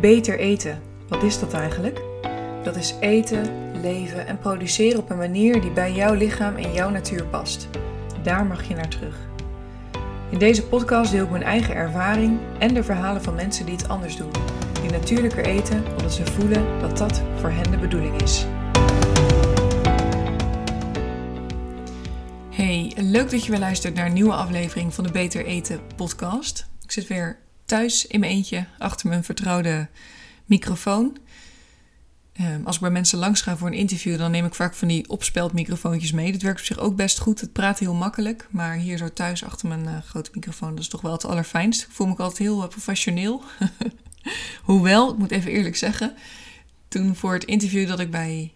Beter eten. Wat is dat eigenlijk? Dat is eten, leven en produceren op een manier die bij jouw lichaam en jouw natuur past. Daar mag je naar terug. In deze podcast deel ik mijn eigen ervaring en de verhalen van mensen die het anders doen. Die natuurlijker eten omdat ze voelen dat dat voor hen de bedoeling is. Hey, leuk dat je weer luistert naar een nieuwe aflevering van de Beter Eten podcast. Ik zit weer thuis in mijn eentje achter mijn vertrouwde microfoon. Um, als ik bij mensen langs ga voor een interview, dan neem ik vaak van die opspeldmicrofoontjes mee. Dat werkt op zich ook best goed. Het praat heel makkelijk. Maar hier zo thuis achter mijn uh, grote microfoon, dat is toch wel het allerfijnst. Ik voel me altijd heel uh, professioneel. Hoewel, ik moet even eerlijk zeggen, toen voor het interview dat ik bij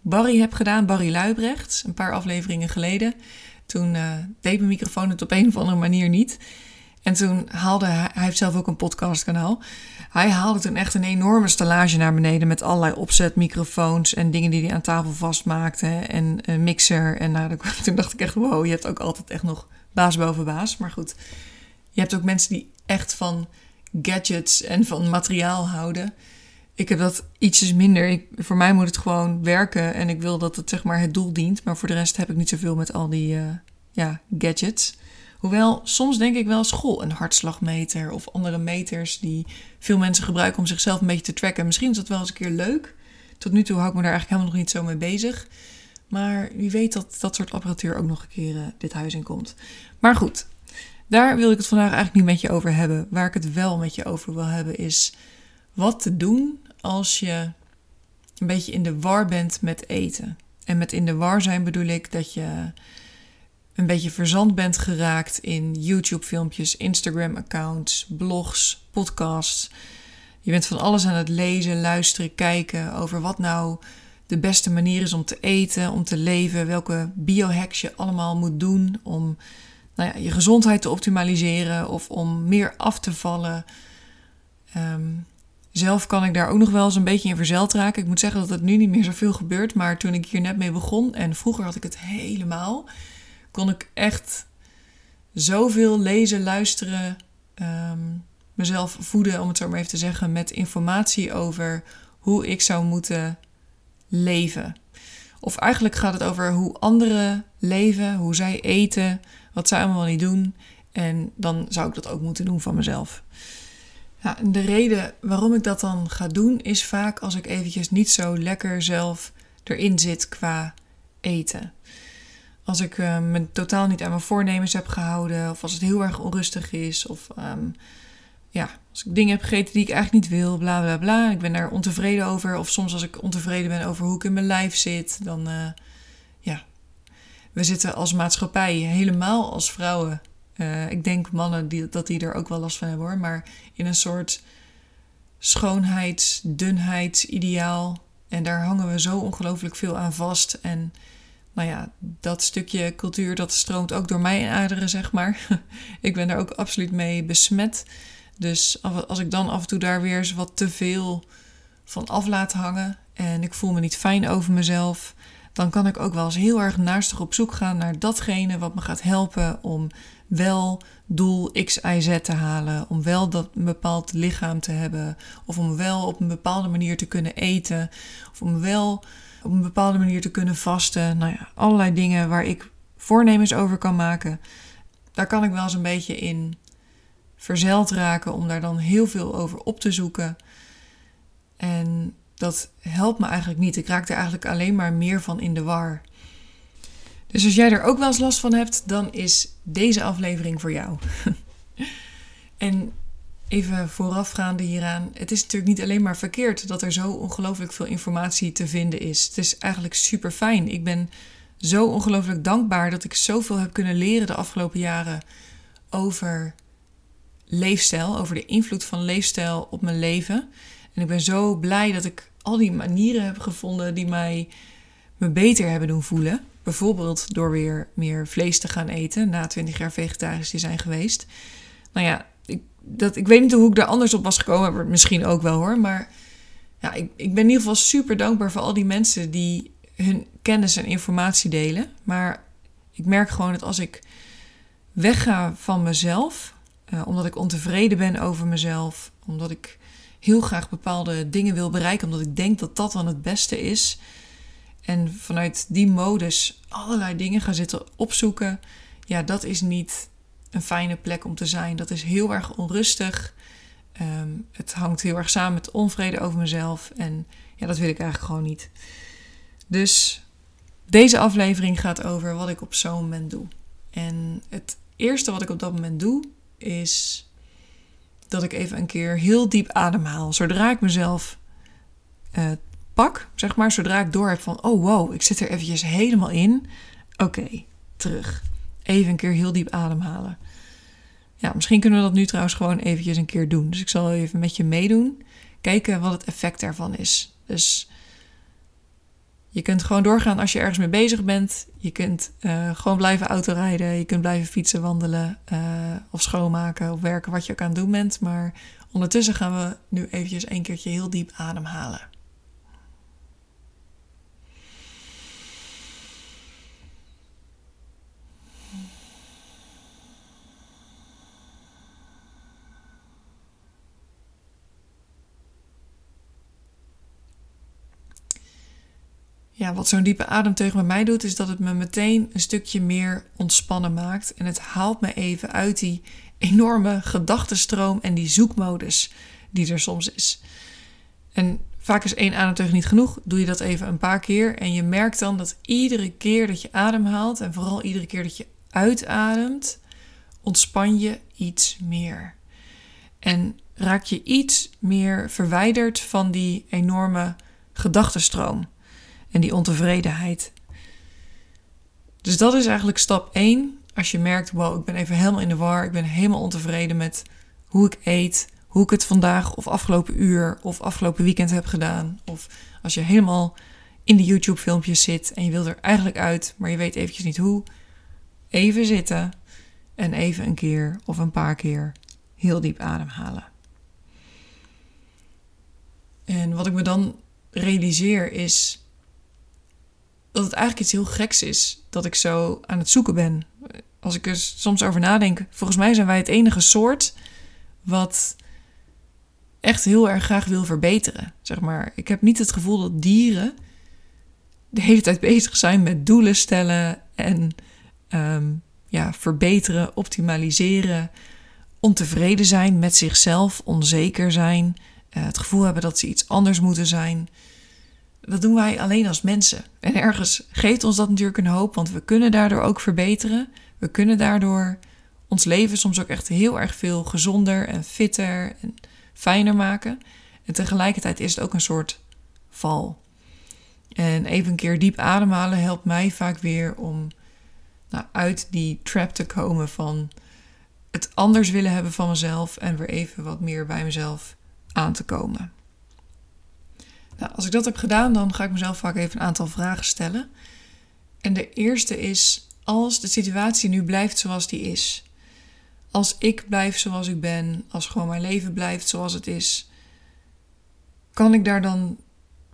Barry heb gedaan, Barry Luibrecht, een paar afleveringen geleden, toen uh, deed mijn microfoon het op een of andere manier niet. En toen haalde hij, heeft zelf ook een podcastkanaal. Hij haalde toen echt een enorme stallage naar beneden met allerlei opzetmicrofoons en dingen die hij aan tafel vastmaakte en een mixer. En nou, toen dacht ik echt, wow, je hebt ook altijd echt nog baas boven baas. Maar goed, je hebt ook mensen die echt van gadgets en van materiaal houden. Ik heb dat ietsjes minder. Ik, voor mij moet het gewoon werken en ik wil dat het zeg maar het doel dient. Maar voor de rest heb ik niet zoveel met al die uh, ja, gadgets. Hoewel, soms denk ik wel school een hartslagmeter of andere meters die veel mensen gebruiken om zichzelf een beetje te tracken. Misschien is dat wel eens een keer leuk. Tot nu toe hou ik me daar eigenlijk helemaal nog niet zo mee bezig. Maar wie weet dat dat soort apparatuur ook nog een keer uh, dit huis in komt. Maar goed, daar wil ik het vandaag eigenlijk niet met je over hebben. Waar ik het wel met je over wil hebben is wat te doen als je een beetje in de war bent met eten. En met in de war zijn bedoel ik dat je een beetje verzand bent geraakt in YouTube-filmpjes, Instagram-accounts, blogs, podcasts. Je bent van alles aan het lezen, luisteren, kijken over wat nou de beste manier is om te eten, om te leven, welke biohacks je allemaal moet doen om nou ja, je gezondheid te optimaliseren of om meer af te vallen. Um, zelf kan ik daar ook nog wel eens een beetje in verzeld raken. Ik moet zeggen dat het nu niet meer zoveel gebeurt, maar toen ik hier net mee begon en vroeger had ik het helemaal kon ik echt zoveel lezen, luisteren, um, mezelf voeden, om het zo maar even te zeggen, met informatie over hoe ik zou moeten leven. Of eigenlijk gaat het over hoe anderen leven, hoe zij eten, wat zij allemaal niet doen. En dan zou ik dat ook moeten doen van mezelf. Ja, de reden waarom ik dat dan ga doen is vaak als ik eventjes niet zo lekker zelf erin zit qua eten. Als ik uh, me totaal niet aan mijn voornemens heb gehouden, of als het heel erg onrustig is, of um, ja, als ik dingen heb gegeten die ik eigenlijk niet wil, bla bla bla. Ik ben daar ontevreden over. Of soms als ik ontevreden ben over hoe ik in mijn lijf zit, dan uh, ja. We zitten als maatschappij, helemaal als vrouwen. Uh, ik denk mannen die, dat die er ook wel last van hebben hoor. Maar in een soort schoonheids, dunheidsideaal. En daar hangen we zo ongelooflijk veel aan vast. En nou ja, dat stukje cultuur dat stroomt ook door mij in aderen, zeg maar. ik ben daar ook absoluut mee besmet. Dus als ik dan af en toe daar weer eens wat te veel van af laat hangen en ik voel me niet fijn over mezelf, dan kan ik ook wel eens heel erg naastig op zoek gaan naar datgene wat me gaat helpen om wel doel X, Y, Z te halen. Om wel dat een bepaald lichaam te hebben. Of om wel op een bepaalde manier te kunnen eten. Of om wel op een bepaalde manier te kunnen vasten. Nou ja, allerlei dingen waar ik voornemens over kan maken. Daar kan ik wel eens een beetje in verzeld raken om daar dan heel veel over op te zoeken. En dat helpt me eigenlijk niet. Ik raak er eigenlijk alleen maar meer van in de war. Dus als jij er ook wel eens last van hebt, dan is deze aflevering voor jou. en even voorafgaande hieraan. Het is natuurlijk niet alleen maar verkeerd dat er zo ongelooflijk veel informatie te vinden is. Het is eigenlijk super fijn. Ik ben zo ongelooflijk dankbaar dat ik zoveel heb kunnen leren de afgelopen jaren over leefstijl, over de invloed van leefstijl op mijn leven. En ik ben zo blij dat ik al die manieren heb gevonden die mij me beter hebben doen voelen. Bijvoorbeeld door weer meer vlees te gaan eten na 20 jaar vegetarisch te zijn geweest. Nou ja, dat, ik weet niet hoe ik daar anders op was gekomen. Misschien ook wel hoor. Maar ja, ik, ik ben in ieder geval super dankbaar voor al die mensen die hun kennis en informatie delen. Maar ik merk gewoon dat als ik wegga van mezelf, uh, omdat ik ontevreden ben over mezelf, omdat ik heel graag bepaalde dingen wil bereiken, omdat ik denk dat dat dan het beste is. En vanuit die modus allerlei dingen gaan zitten opzoeken, ja, dat is niet een fijne plek om te zijn. Dat is heel erg onrustig. Ehm, het hangt heel erg samen met onvrede over mezelf. En ja, dat wil ik eigenlijk gewoon niet. Dus deze aflevering gaat over wat ik op zo'n moment doe. En het eerste wat ik op dat moment doe, is dat ik even een keer heel diep ademhaal. Zodra ik mezelf uh, pak, zeg maar, zodra ik door heb van, oh wow, ik zit er eventjes helemaal in. Oké, terug. Even een keer heel diep ademhalen. Ja, misschien kunnen we dat nu trouwens gewoon eventjes een keer doen. Dus ik zal even met je meedoen. Kijken wat het effect daarvan is. Dus je kunt gewoon doorgaan als je ergens mee bezig bent. Je kunt uh, gewoon blijven autorijden. Je kunt blijven fietsen, wandelen uh, of schoonmaken of werken, wat je ook aan het doen bent. Maar ondertussen gaan we nu eventjes een keertje heel diep ademhalen. Wat zo'n diepe ademteug met mij doet, is dat het me meteen een stukje meer ontspannen maakt. En het haalt me even uit die enorme gedachtenstroom en die zoekmodus die er soms is. En vaak is één ademteug niet genoeg. Doe je dat even een paar keer. En je merkt dan dat iedere keer dat je ademhaalt, en vooral iedere keer dat je uitademt, ontspan je iets meer. En raak je iets meer verwijderd van die enorme gedachtenstroom en die ontevredenheid. Dus dat is eigenlijk stap 1. Als je merkt, wow, ik ben even helemaal in de war, ik ben helemaal ontevreden met hoe ik eet, hoe ik het vandaag of afgelopen uur of afgelopen weekend heb gedaan. Of als je helemaal in de YouTube-filmpjes zit en je wil er eigenlijk uit, maar je weet eventjes niet hoe. Even zitten en even een keer of een paar keer heel diep ademhalen. En wat ik me dan realiseer is dat het eigenlijk iets heel geks is dat ik zo aan het zoeken ben. Als ik er soms over nadenk, volgens mij zijn wij het enige soort wat echt heel erg graag wil verbeteren. Zeg maar, ik heb niet het gevoel dat dieren de hele tijd bezig zijn met doelen stellen en ehm, ja, verbeteren, optimaliseren, ontevreden zijn met zichzelf, onzeker zijn, uh, het gevoel hebben dat ze iets anders moeten zijn dat doen wij alleen als mensen. En ergens geeft ons dat natuurlijk een hoop, want we kunnen daardoor ook verbeteren. We kunnen daardoor ons leven soms ook echt heel erg veel gezonder en fitter en fijner maken. En tegelijkertijd is het ook een soort val. En even een keer diep ademhalen helpt mij vaak weer om nou, uit die trap te komen van het anders willen hebben van mezelf en weer even wat meer bij mezelf aan te komen. Nou, als ik dat heb gedaan, dan ga ik mezelf vaak even een aantal vragen stellen. En de eerste is: als de situatie nu blijft zoals die is, als ik blijf zoals ik ben, als gewoon mijn leven blijft zoals het is, kan ik daar dan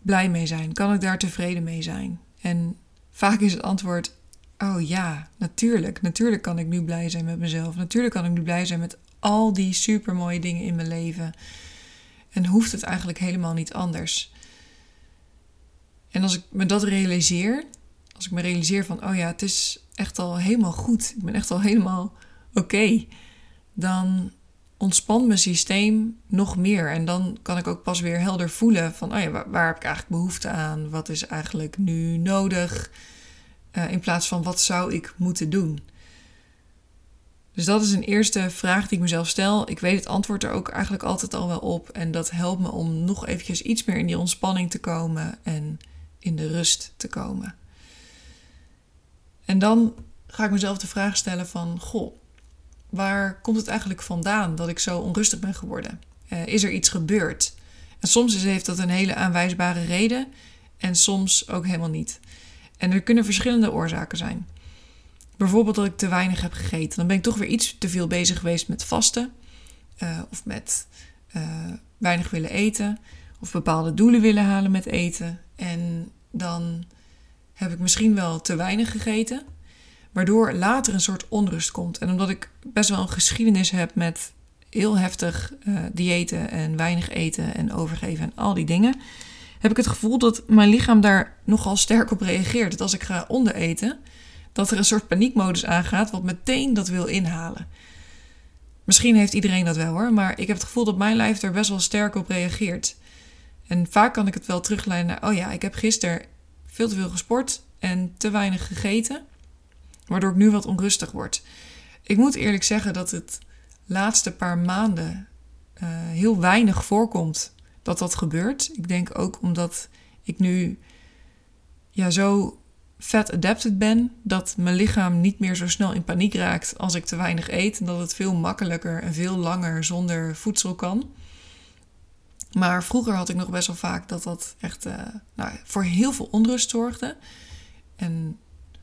blij mee zijn? Kan ik daar tevreden mee zijn? En vaak is het antwoord: oh ja, natuurlijk. Natuurlijk kan ik nu blij zijn met mezelf. Natuurlijk kan ik nu blij zijn met al die supermooie dingen in mijn leven. En hoeft het eigenlijk helemaal niet anders. En als ik me dat realiseer, als ik me realiseer van, oh ja, het is echt al helemaal goed, ik ben echt al helemaal oké, dan ontspant mijn systeem nog meer. En dan kan ik ook pas weer helder voelen van, oh ja, waar, heb ik eigenlijk behoefte aan? Wat is eigenlijk nu nodig? Uh, in plaats van, wat zou ik moeten doen? Dus dat is een eerste vraag die ik mezelf stel. Ik weet het antwoord er ook eigenlijk altijd al wel op. En dat helpt me om nog eventjes iets meer in die ontspanning te komen en in de rust te komen. En dan ga ik mezelf de vraag stellen van, goh, waar komt het eigenlijk vandaan dat ik zo onrustig ben geworden? Uh, is er iets gebeurd? En soms heeft dat een hele aanwijsbare reden en soms ook helemaal niet. En er kunnen verschillende oorzaken zijn. Bijvoorbeeld dat ik te weinig heb gegeten. Dan ben ik toch weer iets te veel bezig geweest met vasten. Uh, of met uh, weinig willen eten. Of bepaalde doelen willen halen met eten. En dan heb ik misschien wel te weinig gegeten, waardoor later een soort onrust komt. En omdat ik best wel een geschiedenis heb met heel heftig uh, diëten en weinig eten en overgeven en al die dingen, heb ik het gevoel dat mijn lichaam daar nogal sterk op reageert. Dat als ik ga ondereten, dat er een soort paniekmodus aangaat, wat meteen dat wil inhalen. Misschien heeft iedereen dat wel hoor, maar ik heb het gevoel dat mijn lijf er best wel sterk op reageert. En vaak kan ik het wel terugleiden naar, oh ja, ik heb gisteren veel te veel gesport en te weinig gegeten, waardoor ik nu wat onrustig word. Ik moet eerlijk zeggen dat het laatste paar maanden uh, heel weinig voorkomt dat dat gebeurt. Ik denk ook omdat ik nu ja, zo vet adapted ben, dat mijn lichaam niet meer zo snel in paniek raakt als ik te weinig eet. En dat het veel makkelijker en veel langer zonder voedsel kan. Maar vroeger had ik nog best wel vaak dat dat echt uh, nou, voor heel veel onrust zorgde. En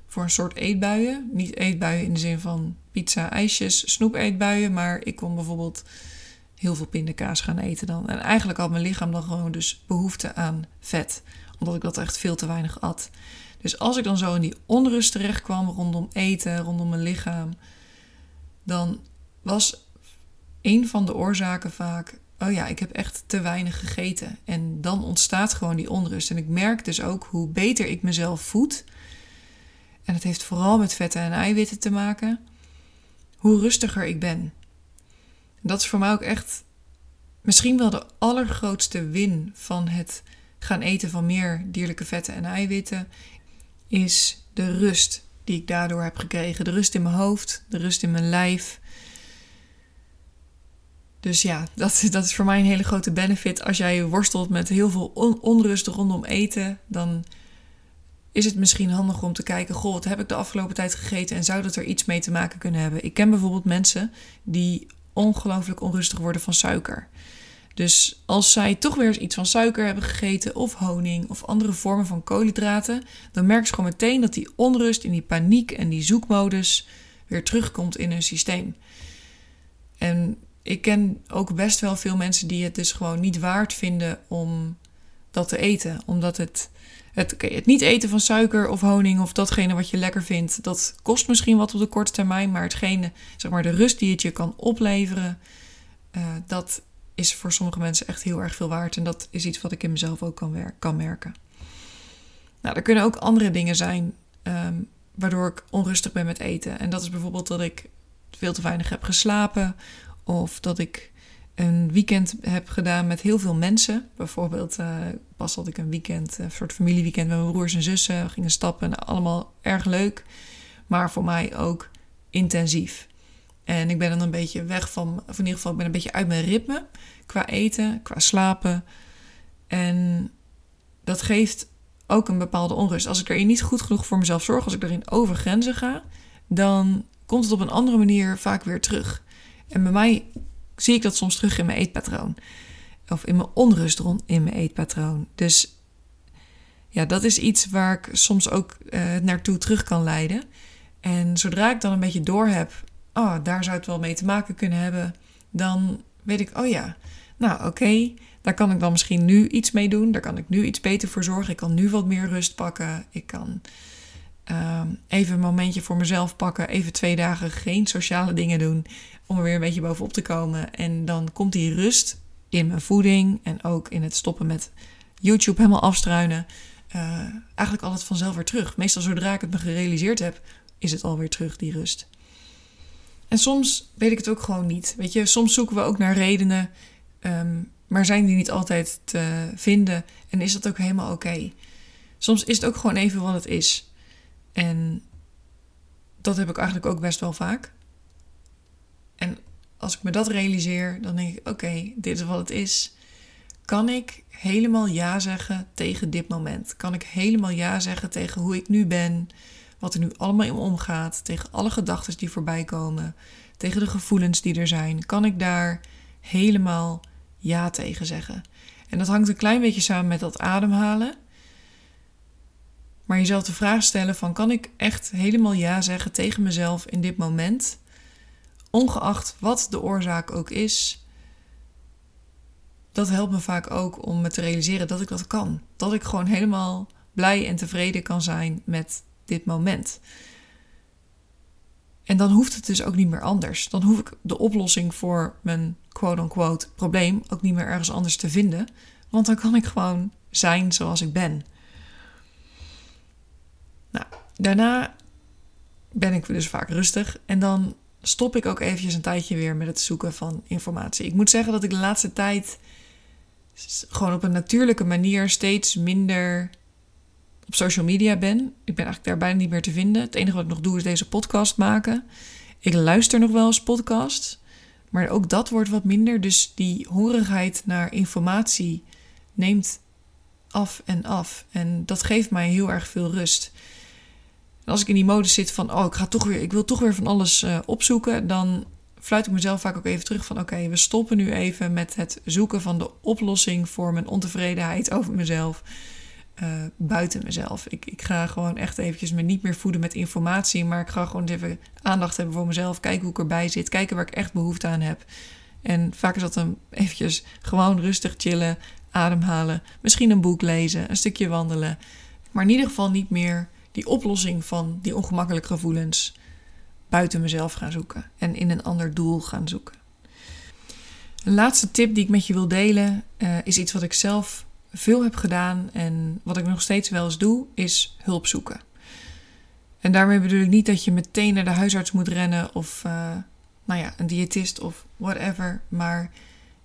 voor een soort eetbuien. Niet eetbuien in de zin van pizza, ijsjes, snoep eetbuien. Maar ik kon bijvoorbeeld heel veel pindakaas gaan eten dan. En eigenlijk had mijn lichaam dan gewoon dus behoefte aan vet. Omdat ik dat echt veel te weinig at. Dus als ik dan zo in die onrust terecht kwam rondom eten, rondom mijn lichaam, dan was een van de oorzaken vaak: oh ja, ik heb echt te weinig gegeten. En dan ontstaat gewoon die onrust. En ik merk dus ook hoe beter ik mezelf voed. En het heeft vooral met vetten en eiwitten te maken. Hoe rustiger ik ben. Dat is voor mij ook echt misschien wel de allergrootste win van het gaan eten van meer dierlijke vetten en eiwitten, is de rust die ik daardoor heb gekregen. De rust in mijn hoofd, de rust in mijn lijf. Dus ja, dat, dat is voor mij een hele grote benefit. Als jij worstelt met heel veel onrust rondom eten, dan is het misschien handig om te kijken: Goh, wat heb ik de afgelopen tijd gegeten en zou dat er iets mee te maken kunnen hebben? Ik ken bijvoorbeeld mensen die ongelooflijk onrustig worden van suiker. Dus als zij toch weer eens iets van suiker hebben gegeten, of honing, of andere vormen van koolhydraten, dan merken ze gewoon meteen dat die onrust in die paniek en die zoekmodus weer terugkomt in hun systeem. En ik ken ook best wel veel mensen die het dus gewoon niet waard vinden om dat te eten. Omdat het, het, het niet eten van suiker of honing of datgene wat je lekker vindt, dat kost misschien wat op de korte termijn. Maar hetgene, zeg maar de rust die het je kan opleveren, uh, dat is voor sommige mensen echt heel erg veel waard. En dat is iets wat ik in mezelf ook kan, kan merken. Nou, er kunnen ook andere dingen zijn um, waardoor ik onrustig ben met eten. En dat is bijvoorbeeld dat ik veel te weinig heb geslapen. Of dat ik een weekend heb gedaan met heel veel mensen. Bijvoorbeeld, uh, pas had ik een weekend, een soort familieweekend met mijn broers en zussen. Gingen stappen, allemaal erg leuk. Maar voor mij ook intensief. En ik ben dan een beetje weg van, of in ieder geval, ik ben een beetje uit mijn ritme qua eten, qua slapen. En dat geeft ook een bepaalde onrust. Als ik erin niet goed genoeg voor mezelf zorg, als ik erin over grenzen ga, dan komt het op een andere manier vaak weer terug. En bij mij zie ik dat soms terug in mijn eetpatroon. Of in mijn onrust rond in mijn eetpatroon. Dus ja, dat is iets waar ik soms ook uh, naartoe terug kan leiden. En zodra ik dan een beetje door heb oh, daar zou het wel mee te maken kunnen hebben, dan weet ik, oh ja, nou oké, daar kan ik dan misschien nu iets mee doen. Daar kan ik nu iets beter voor zorgen. Ik kan nu wat meer rust pakken. Ik kan uh, even een momentje voor mezelf pakken. Even twee dagen geen sociale dingen doen. Om er weer een beetje bovenop te komen. En dan komt die rust in mijn voeding. En ook in het stoppen met YouTube helemaal afstruinen. Uh, eigenlijk altijd vanzelf weer terug. Meestal zodra ik het me gerealiseerd heb, is het alweer terug, die rust. En soms weet ik het ook gewoon niet. Weet je, soms zoeken we ook naar redenen, um, maar zijn die niet altijd te vinden. En is dat ook helemaal oké. Soms is het ook gewoon even wat het is. En dat heb ik eigenlijk ook best wel vaak. En als ik me dat realiseer, dan denk ik: oké, dit is wat het is. Kan ik helemaal ja zeggen tegen dit moment? Kan ik helemaal ja zeggen tegen hoe ik nu ben? wat er nu allemaal in omgaat, tegen alle gedachten die voorbij komen, tegen de gevoelens die er zijn, kan ik daar helemaal ja tegen zeggen. En dat hangt een klein beetje samen met dat ademhalen. Maar jezelf de vraag stellen van kan ik echt helemaal ja zeggen tegen mezelf in dit moment, ongeacht wat de oorzaak ook is. Dat helpt me vaak ook om me te realiseren dat ik dat kan. Dat ik gewoon helemaal blij en tevreden kan zijn met dit moment. En dan hoeft het dus ook niet meer anders. Dan hoef ik de oplossing voor mijn quote-unquote probleem ook niet meer ergens anders te vinden. Want dan kan ik gewoon zijn zoals ik ben. Nou, daarna ben ik dus vaak rustig en dan stop ik ook eventjes een tijdje weer met het zoeken van informatie. Ik moet zeggen dat ik de laatste tijd gewoon op een natuurlijke manier steeds minder op social media ben. Ik ben eigenlijk daar bijna niet meer te vinden. Het enige wat ik nog doe is deze podcast maken. Ik luister nog wel eens podcasts, maar ook dat wordt wat minder. Dus die hongerigheid naar informatie neemt af en af. En dat geeft mij heel erg veel rust. Als ik in die modus zit van, oh, ik, ga toch weer, ik wil toch weer van alles uh, opzoeken, dan fluit ik mezelf vaak ook even terug van, oké, we stoppen nu even met het zoeken van de oplossing voor mijn ontevredenheid over mezelf. Uh, buiten mezelf. Ik, ik ga gewoon echt eventjes me niet meer voeden met informatie, maar ik ga gewoon even aandacht hebben voor mezelf, kijken hoe ik erbij zit, kijken waar ik echt behoefte aan heb. En vaak is dat dan eventjes gewoon rustig chillen, ademhalen, misschien een boek lezen, een stukje wandelen. Maar in ieder geval niet meer die oplossing van die ongemakkelijke gevoelens buiten mezelf gaan zoeken en in een ander doel gaan zoeken. Een laatste tip die ik met je wil delen uh, is iets wat ik zelf veel heb gedaan en wat ik nog steeds wel eens doe, is hulp zoeken. En daarmee bedoel ik niet dat je meteen naar de huisarts moet rennen of uh, nou ja, een diëtist of whatever. Maar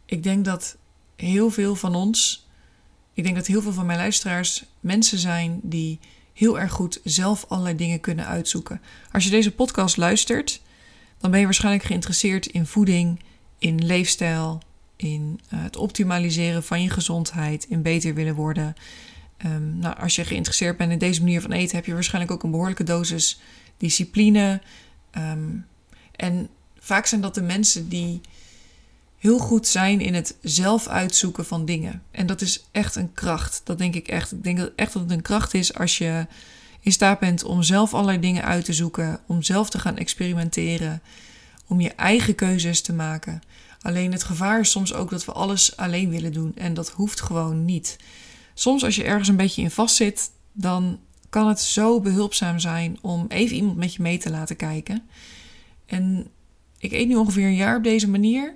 ik denk dat heel veel van ons, ik denk dat heel veel van mijn luisteraars mensen zijn die heel erg goed zelf allerlei dingen kunnen uitzoeken. Als je deze podcast luistert, dan ben je waarschijnlijk geïnteresseerd in voeding, in leefstijl, in uh, het optimaliseren van je gezondheid, in beter willen worden. Um, nou, als je geïnteresseerd bent in deze manier van eten, heb je waarschijnlijk ook een behoorlijke dosis discipline. Um, en vaak zijn dat de mensen die heel goed zijn in het zelf uitzoeken van dingen. En dat is echt een kracht. Dat denk ik echt. Ik denk echt dat het een kracht is als je in staat bent om zelf allerlei dingen uit te zoeken, om zelf te gaan experimenteren, om je eigen keuzes te maken. Alleen het gevaar is soms ook dat we alles alleen willen doen en dat hoeft gewoon niet. Soms als je ergens een beetje in vastzit, dan kan het zo behulpzaam zijn om even iemand met je mee te laten kijken. En ik eet nu ongeveer een jaar op deze manier.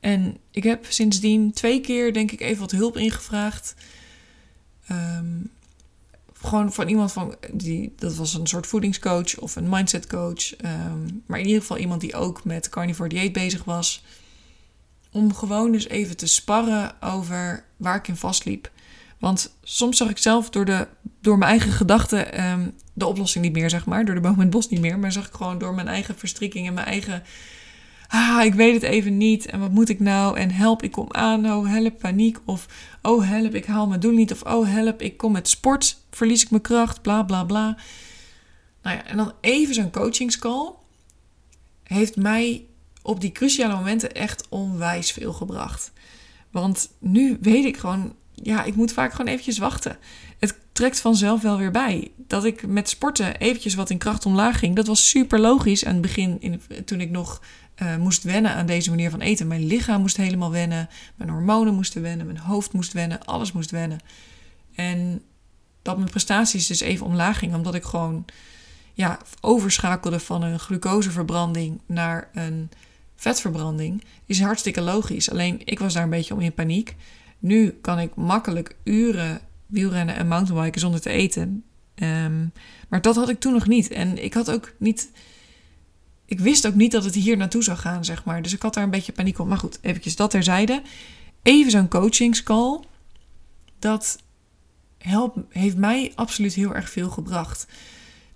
En ik heb sindsdien twee keer, denk ik, even wat hulp ingevraagd. Um, gewoon van iemand van die, dat was een soort voedingscoach of een mindsetcoach. Um, maar in ieder geval iemand die ook met carnivore dieet bezig was. Om gewoon dus even te sparren over waar ik in vastliep. Want soms zag ik zelf door, de, door mijn eigen gedachten um, de oplossing niet meer, zeg maar. Door de boom in het bos niet meer. Maar zag ik gewoon door mijn eigen verstrikking en mijn eigen ah, ik weet het even niet en wat moet ik nou? En help, ik kom aan, oh help, paniek. Of oh help, ik haal mijn doel niet. Of oh help, ik kom met sport, verlies ik mijn kracht, bla bla bla. Nou ja, en dan even zo'n coachingscall heeft mij op die cruciale momenten echt onwijs veel gebracht. Want nu weet ik gewoon, ja, ik moet vaak gewoon eventjes wachten. Het trekt vanzelf wel weer bij. Dat ik met sporten eventjes wat in kracht omlaag ging, dat was super logisch aan het begin, in, toen ik nog uh, moest wennen aan deze manier van eten. Mijn lichaam moest helemaal wennen, mijn hormonen moesten wennen, mijn hoofd moest wennen, alles moest wennen. En dat mijn prestaties dus even omlaag gingen, omdat ik gewoon ja, overschakelde van een glucoseverbranding naar een vetverbranding, is hartstikke logisch. Alleen ik was daar een beetje om in paniek. Nu kan ik makkelijk uren wielrennen en mountainbiken zonder te eten. Um, maar dat had ik toen nog niet. En ik had ook niet ik wist ook niet dat het hier naartoe zou gaan, zeg maar. Dus ik had daar een beetje paniek op. Maar goed, eventjes dat terzijde. Even zo'n coachingscall. Dat helpt, heeft mij absoluut heel erg veel gebracht.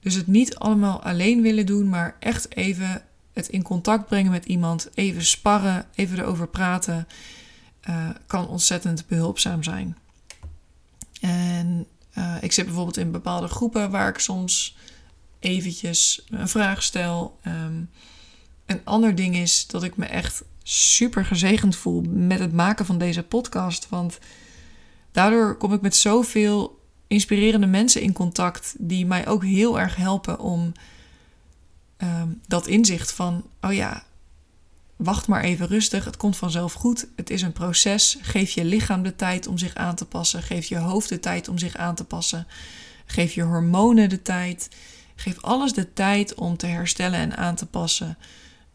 Dus het niet allemaal alleen willen doen, maar echt even het in contact brengen met iemand. Even sparren, even erover praten. Uh, kan ontzettend behulpzaam zijn. En uh, ik zit bijvoorbeeld in bepaalde groepen waar ik soms eventjes een vraag stel. Um, een ander ding is dat ik me echt super gezegend voel met het maken van deze podcast. Want daardoor kom ik met zoveel inspirerende mensen in contact die mij ook heel erg helpen om um, dat inzicht van, oh ja, wacht maar even rustig, het komt vanzelf goed. Het is een proces. Geef je lichaam de tijd om zich aan te passen. Geef je hoofd de tijd om zich aan te passen. Geef je hormonen de tijd. Geef alles de tijd om te herstellen en aan te passen.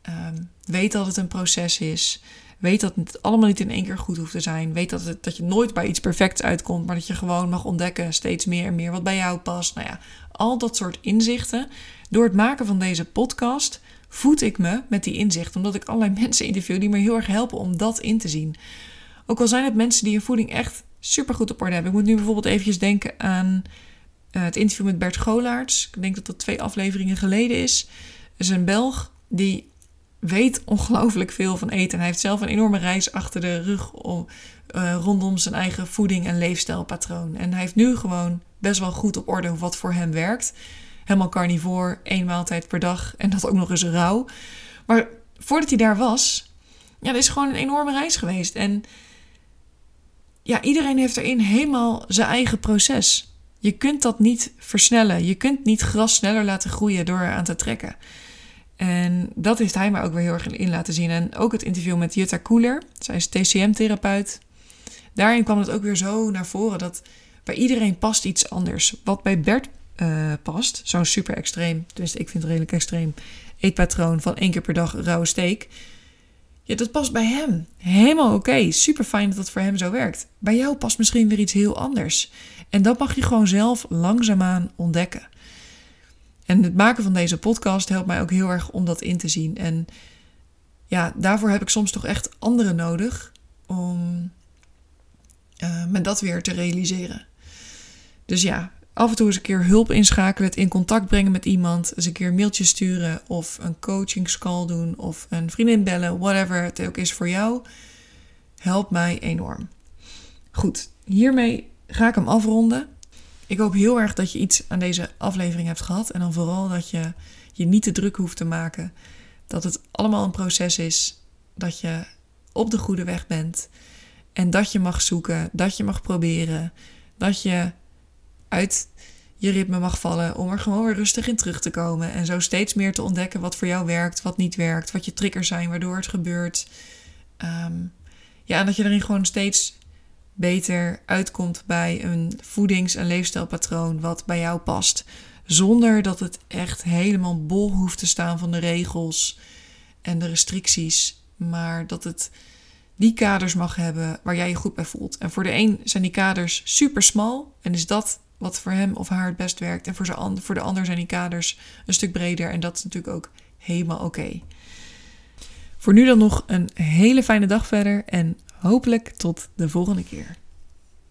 Ehm, weet dat het een proces is. Weet dat het allemaal niet in één keer goed hoeft te zijn. Weet dat, het, dat je nooit bij iets perfects uitkomt, maar dat je gewoon mag ontdekken steeds meer en meer wat bij jou past. Nou ja, al dat soort inzichten. Door het maken van deze podcast voed ik me met die inzichten, omdat ik allerlei mensen interview die me heel erg helpen om dat in te zien. Ook al zijn het mensen die hun voeding echt super goed op orde hebben. Ik moet nu bijvoorbeeld eventjes denken aan uh, het interview met Bert Golaerts. Ik denk dat dat twee afleveringen geleden is. Is een Belg die weet ongelooflijk veel van eten. En hij heeft zelf een enorme reis achter de rug uh, rondom zijn eigen voeding en leefstijlpatroon. En hij heeft nu gewoon best wel goed op orde wat voor hem werkt. Helemaal carnivore, één maaltijd per dag en dat ook nog eens rauw. Maar voordat hij daar was, ja, dat is gewoon een enorme reis geweest. En ja, iedereen heeft erin helemaal zijn eigen proces. Je kunt dat niet versnellen. Je kunt niet gras sneller laten groeien door eraan te trekken. En dat heeft hij me ook weer heel erg in laten zien. En ook het interview met Jutta Koeler. Zij is TCM-therapeut. Daarin kwam het ook weer zo naar voren dat bij iedereen past iets anders. Wat bij Bert uh, past, zo'n super extreem, tenminste ik vind het redelijk extreem, eetpatroon van één keer per dag rauwe steak. Ja, dat past bij hem. Helemaal oké. Super fijn dat dat voor hem zo werkt. Bij jou past misschien weer iets heel anders. En dat mag je gewoon zelf langzaamaan ontdekken. En het maken van deze podcast helpt mij ook heel erg om dat in te zien. En ja, daarvoor heb ik soms toch echt anderen nodig om uh, me dat weer te realiseren. Dus ja, af en toe eens een keer hulp inschakelen, het in contact brengen met iemand, eens een keer mailtje sturen of een coachingscall doen of een vriendin bellen, whatever het ook is voor jou, helpt mij enorm. Goed, hiermee ga ik hem afronden. Ik hoop heel erg dat je iets aan deze aflevering hebt gehad en dan vooral dat je je niet te druk hoeft te maken, dat het allemaal een proces is, dat je op de goede weg bent en dat je mag zoeken, dat je mag proberen, dat je uit je ritme mag vallen om er gewoon weer rustig in terug te komen. En zo steeds meer te ontdekken wat voor jou werkt, wat niet werkt, wat je triggers zijn, waardoor het gebeurt. Ehm, ja, en dat je erin gewoon steeds beter uitkomt bij een voedings- en leefstijlpatroon wat bij jou past. Zonder dat het echt helemaal bol hoeft te staan van de regels en de restricties. Maar dat het die kaders mag hebben waar jij je goed bij voelt. En voor de een zijn die kaders super smal en is dat wat voor hem of haar het best werkt. En voor, voor de ander zijn die kaders een stuk breder. En dat is natuurlijk ook helemaal oké. Voor nu dan nog een hele fijne dag verder en hopelijk tot de volgende keer.